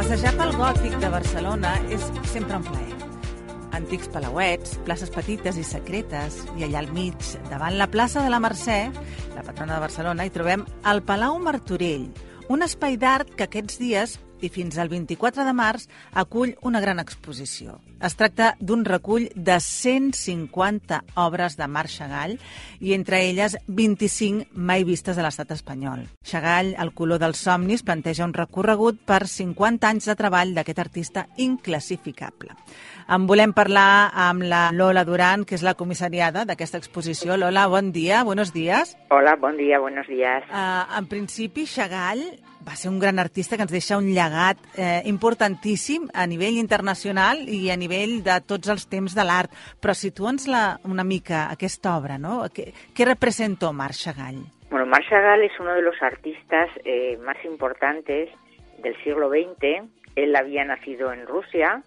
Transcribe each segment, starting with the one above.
Passejar pel gòtic de Barcelona és sempre un plaer. Antics palauets, places petites i secretes, i allà al mig, davant la plaça de la Mercè, la patrona de Barcelona, hi trobem el Palau Martorell, un espai d'art que aquests dies i fins al 24 de març acull una gran exposició. Es tracta d'un recull de 150 obres de Marc Chagall i entre elles 25 mai vistes a l'estat espanyol. Chagall, el color dels somnis, planteja un recorregut per 50 anys de treball d'aquest artista inclassificable. En volem parlar amb la Lola Duran, que és la comissariada d'aquesta exposició. Lola, bon dia, buenos días. Hola, bon dia, buenos días. Uh, en principi, Chagall va ser un gran artista que ens deixa un llegat eh, importantíssim a nivell internacional i a nivell de tots els temps de l'art. Però situa'ns una mica aquesta obra, ¿no? ¿Qué, qué representó Marc Chagall? Bueno, Marc Chagall es uno de los artistas eh, más importantes del siglo XX. Él había nacido en Rusia,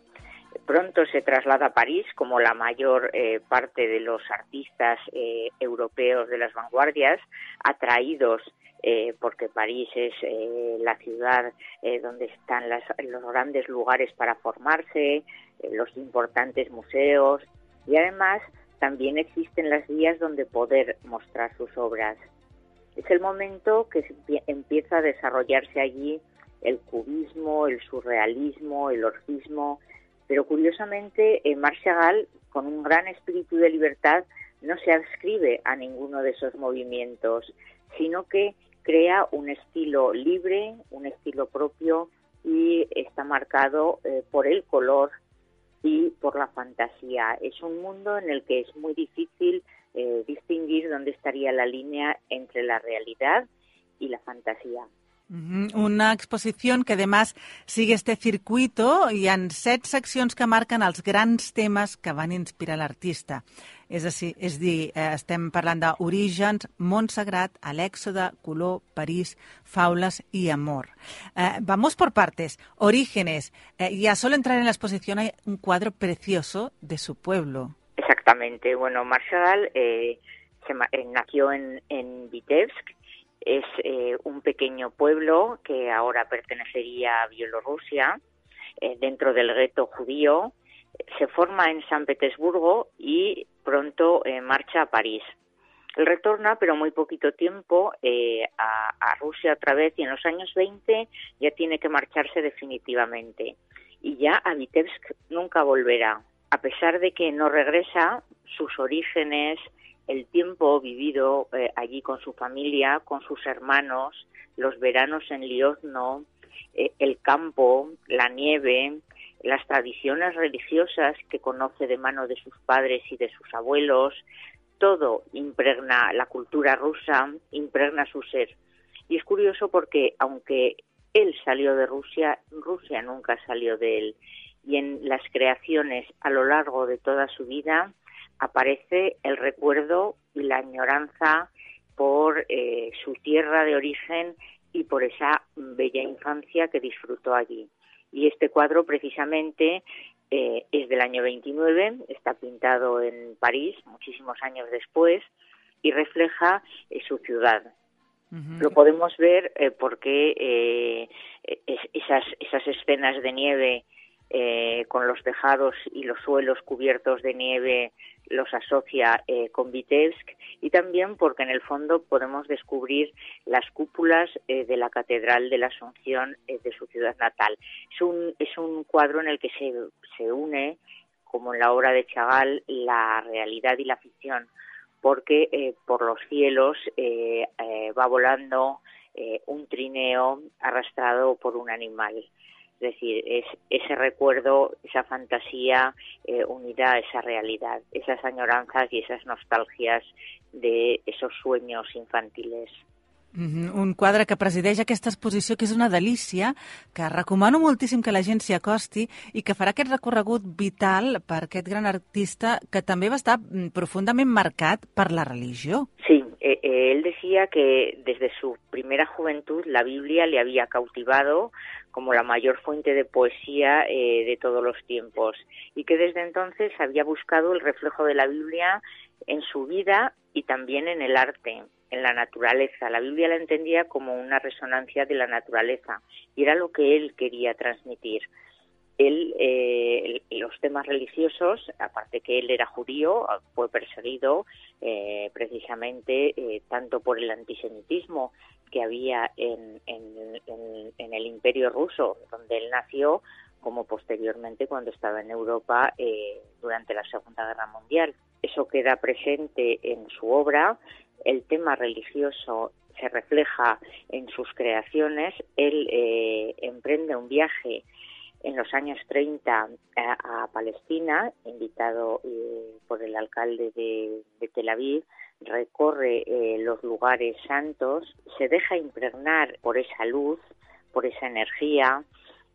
pronto se traslada a París como la mayor eh, parte de los artistas eh, europeos de las vanguardias, atraídos eh, porque París es eh, la ciudad eh, donde están las, los grandes lugares para formarse, eh, los importantes museos y además también existen las vías donde poder mostrar sus obras. Es el momento que empieza a desarrollarse allí el cubismo, el surrealismo, el orfismo, pero curiosamente eh, Marc Chagall, con un gran espíritu de libertad, no se adscribe a ninguno de esos movimientos, sino que crea un estilo libre, un estilo propio y está marcado eh, por el color y por la fantasía. Es un mundo en el que es muy difícil eh, distinguir dónde estaría la línea entre la realidad y la fantasía. Una exposició que, además, sigue este circuito. Hi ha set seccions que marquen els grans temes que van inspirar l'artista. És, així, és dir, eh, estem parlant d'orígens, món sagrat, l'èxode, París, faules i amor. Eh, vamos por partes. Orígenes. Eh, ya solo entrar en la exposición hay un cuadro precioso de su pueblo. Exactamente. Bueno, Marshall eh, se, eh, nació en, en Vitebsk, es eh, un pequeño pueblo que ahora pertenecería a Bielorrusia, eh, dentro del gueto judío. Se forma en San Petersburgo y pronto eh, marcha a París. Él retorna, pero muy poquito tiempo, a, a, Rusia otra vez y en los años 20 ya tiene que marcharse definitivamente. Y ya a Vitebsk nunca volverá. A pesar de que no regresa, sus orígenes, el tiempo vivido eh, allí con su familia, con sus hermanos, los veranos en Liozno, eh, el campo, la nieve, las tradiciones religiosas que conoce de mano de sus padres y de sus abuelos, todo impregna la cultura rusa, impregna su ser. Y es curioso porque aunque él salió de Rusia, Rusia nunca salió de él. Y en las creaciones a lo largo de toda su vida, aparece el recuerdo y la añoranza por eh, su tierra de origen y por esa bella infancia que disfrutó allí. Y este cuadro precisamente eh, es del año 29, está pintado en París muchísimos años después y refleja eh, su ciudad. Uh -huh. Lo podemos ver eh, porque es, esas, esas escenas de nieve eh, con los tejados y los suelos cubiertos de nieve los asocia eh, con Vitebsk y también porque en el fondo podemos descubrir las cúpulas eh, de la Catedral de la Asunción eh, de su ciudad natal. Es un, cuadro en el que se, se une, como en la obra de Chagall, la realidad y la ficción, porque por los cielos va volando un trineo arrastrado por un animal. Es decir, es ese recuerdo, esa fantasía eh, unida a esa realidad, esas añoranzas y esas nostalgias de esos sueños infantiles. Mm -hmm. Un quadre que presideix aquesta exposició que és una delícia, que recomano moltíssim que la gent s'hi acosti i que farà aquest recorregut vital per aquest gran artista que també va estar profundament marcat per la religió. Sí, Eh, eh, él decía que desde su primera juventud la Biblia le había cautivado como la mayor fuente de poesía eh, de todos los tiempos y que desde entonces había buscado el reflejo de la Biblia en su vida y también en el arte, en la naturaleza. La Biblia la entendía como una resonancia de la naturaleza y era lo que él quería transmitir él eh, los temas religiosos, aparte que él era judío, fue perseguido eh, precisamente eh, tanto por el antisemitismo que había en, en, el Imperio ruso, donde él nació, como posteriormente cuando estaba en Europa durante la Segunda Guerra Mundial. Eso queda presente en su obra. El tema religioso se refleja en sus creaciones. Él emprende un viaje en los años 30 a, Palestina, invitado eh, por el alcalde de, Tel Aviv, recorre eh, los lugares santos, se deja impregnar por esa luz, por esa energía.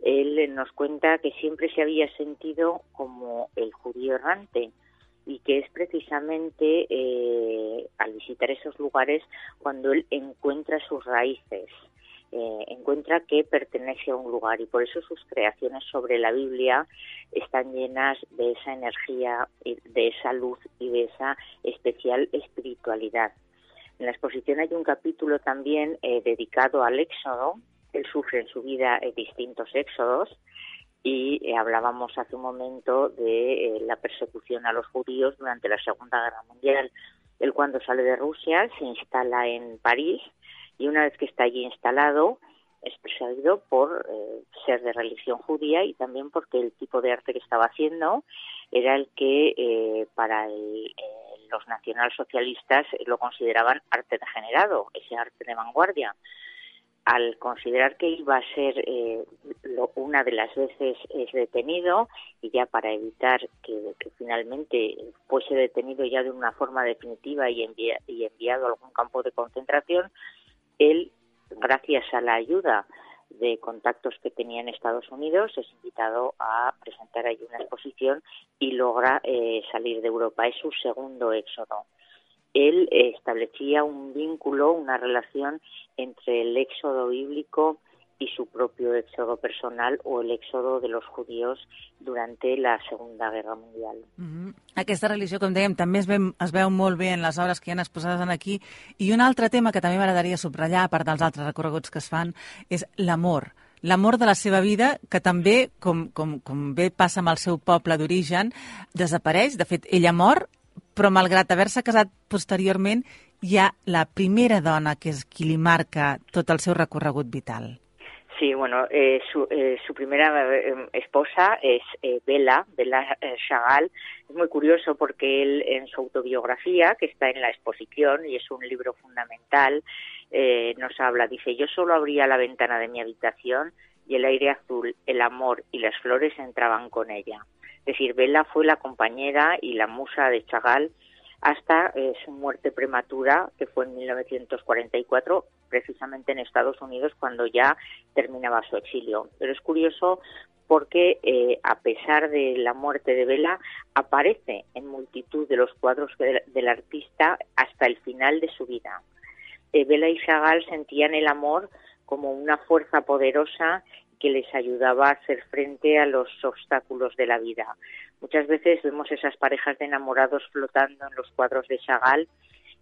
Él nos cuenta que siempre se había sentido como el judío errante y que es precisamente eh, al visitar esos lugares cuando él encuentra sus raíces eh, encuentra que pertenece a un lugar y por eso sus creaciones sobre la Biblia están llenas de esa energía, de esa luz y de esa especial espiritualidad. En la exposición hay un capítulo también eh, dedicado al éxodo. Él sufre en su vida eh, distintos éxodos y hablábamos hace un momento de la persecución a los judíos durante la Segunda Guerra Mundial. Él cuando sale de Rusia se instala en París y una vez que está allí instalado es perseguido por eh, ser de religión judía y también porque el tipo de arte que estaba haciendo era el que eh, para eh, los nacionalsocialistas lo consideraban arte degenerado, ese arte de vanguardia. Al considerar que iba a ser una de las veces es detenido y ya para evitar que, finalmente fuese detenido ya de una forma definitiva y, y enviado a algún campo de concentración, él, gracias a la ayuda de contactos que tenía en Estados Unidos, es invitado a presentar ahí una exposición y logra eh, salir de Europa. Es su segundo éxodo. Él establecía un vínculo, una relación entre el éxodo bíblico y su propio éxodo personal o el éxodo de los judíos durante la Segunda Guerra Mundial. Mm -hmm. Aquesta religió, com dèiem, també es, ve, es veu molt bé en les obres que hi ha exposades aquí. I un altre tema que també m'agradaria subratllar, a part dels altres recorreguts que es fan, és l'amor l'amor de la seva vida, que també, com, com, com bé passa amb el seu poble d'origen, desapareix. De fet, ella mor, però malgrat haver-se casat posteriorment, hi ha la primera dona que és qui li marca tot el seu recorregut vital. Sí, bueno, eh, su, eh, su, primera eh, esposa es eh, Bella, Bella eh, Chagall. Es muy curioso porque él en su autobiografía, que está en la exposición y es un libro fundamental, nos habla, dice, yo solo abría la ventana de mi habitación y el aire azul, el amor y las flores entraban con ella. Es decir, Bella fue la compañera y la musa de Chagall hasta eh, su muerte prematura, que fue en 1944, precisamente en Estados Unidos, cuando ya terminaba su exilio. Pero es curioso porque, eh, a pesar de la muerte de Vela, aparece en multitud de los cuadros del artista hasta el final de su vida. Eh, Vela y Chagall sentían el amor como una fuerza poderosa que les ayudaba a hacer frente a los obstáculos de la vida. Muchas veces vemos esas parejas de enamorados flotando en los cuadros de Chagall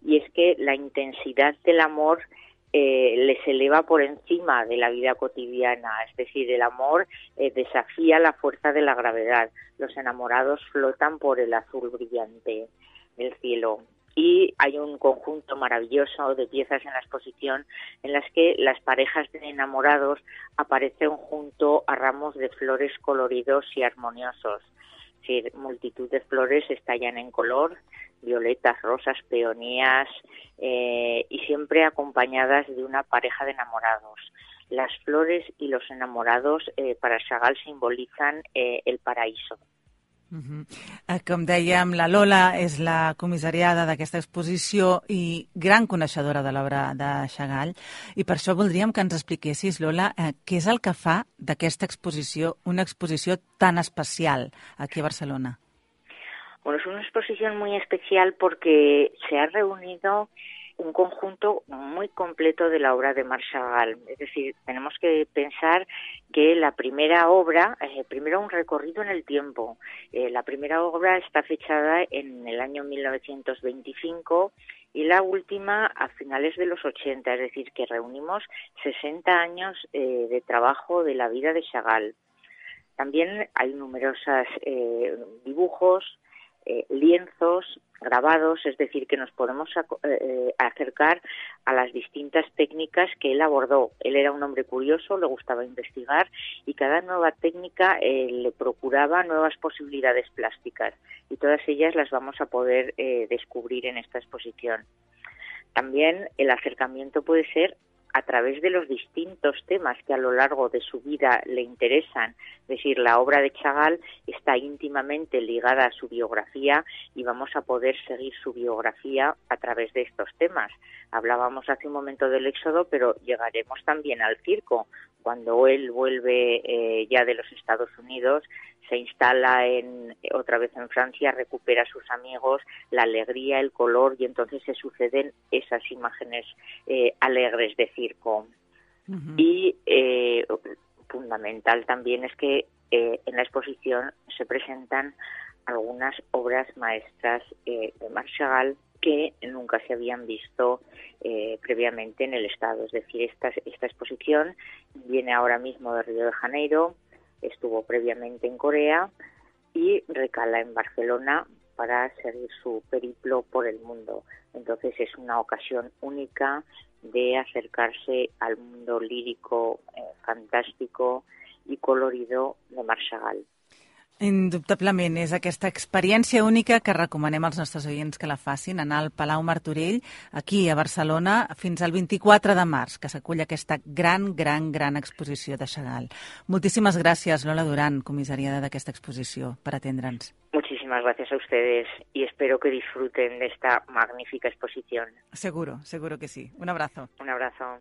y es que la intensidad del amor eh, les eleva por encima de la vida cotidiana, es decir, el amor eh, desafía la fuerza de la gravedad. Los enamorados flotan por el azul brillante del cielo y hay un conjunto maravilloso de piezas en la exposición en las que las parejas de enamorados aparecen junto a ramos de flores coloridos y armoniosos. Es decir, multitud de flores estallan en color, violetas, rosas, peonías eh, y siempre acompañadas de una pareja de enamorados. Las flores y los enamorados eh, para Chagall simbolizan eh, el paraíso. Uh -huh. Com dèiem, la Lola és la comissariada d'aquesta exposició i gran coneixedora de l'obra de Chagall i per això voldríem que ens expliquessis, Lola, eh, què és el que fa d'aquesta exposició una exposició tan especial aquí a Barcelona. Bueno, es una exposición muy especial porque se ha reunido un conjunto muy completo de la obra de Marshall. Es decir, tenemos que pensar que la primera obra, eh, primero un recorrido en el tiempo. Eh, la primera obra está fechada en el año 1925 y la última a finales de los 80, es decir, que reunimos 60 años eh, de trabajo de la vida de Chagall. También hay numerosos dibujos, lienzos, grabados, es decir, que nos podemos eh, acercar a las distintas técnicas que él abordó. Él era un hombre curioso, le gustaba investigar y cada nueva técnica eh, le procuraba nuevas posibilidades plásticas y todas ellas las vamos a poder eh, descubrir en esta exposición. También el acercamiento puede ser a través de los distintos temas que a lo largo de su vida le interesan. Es decir, la obra de Chagall está íntimamente ligada a su biografía y vamos a poder seguir su biografía a través de estos temas. Hablábamos hace un momento del éxodo, pero llegaremos también al circo. Cuando él vuelve eh, ya de los Estados Unidos, se instala en, otra vez en Francia, recupera a sus amigos, la alegría, el color y entonces se suceden esas imágenes eh, alegres de circo. Y eh, fundamental también es que eh, en la exposición se presentan algunas obras maestras de Marshall que nunca se habían visto previamente en el Estado. Es decir, esta, esta exposición viene ahora mismo de Río de Janeiro, estuvo previamente en Corea y recala en Barcelona para seguir su periplo por el mundo. Entonces es una ocasión única de acercarse al mundo lírico, eh, fantástico y colorido de Marshall. Indubtablement, és aquesta experiència única que recomanem als nostres oients que la facin, anar al Palau Martorell, aquí a Barcelona, fins al 24 de març, que s'acull aquesta gran, gran, gran exposició de Chagall. Moltíssimes gràcies, Lola Duran, comissariada d'aquesta exposició, per atendre'ns. Muchísimas gracias a ustedes y espero que disfruten de esta magnífica exposición. Seguro, seguro que sí. Un abrazo. Un abrazo.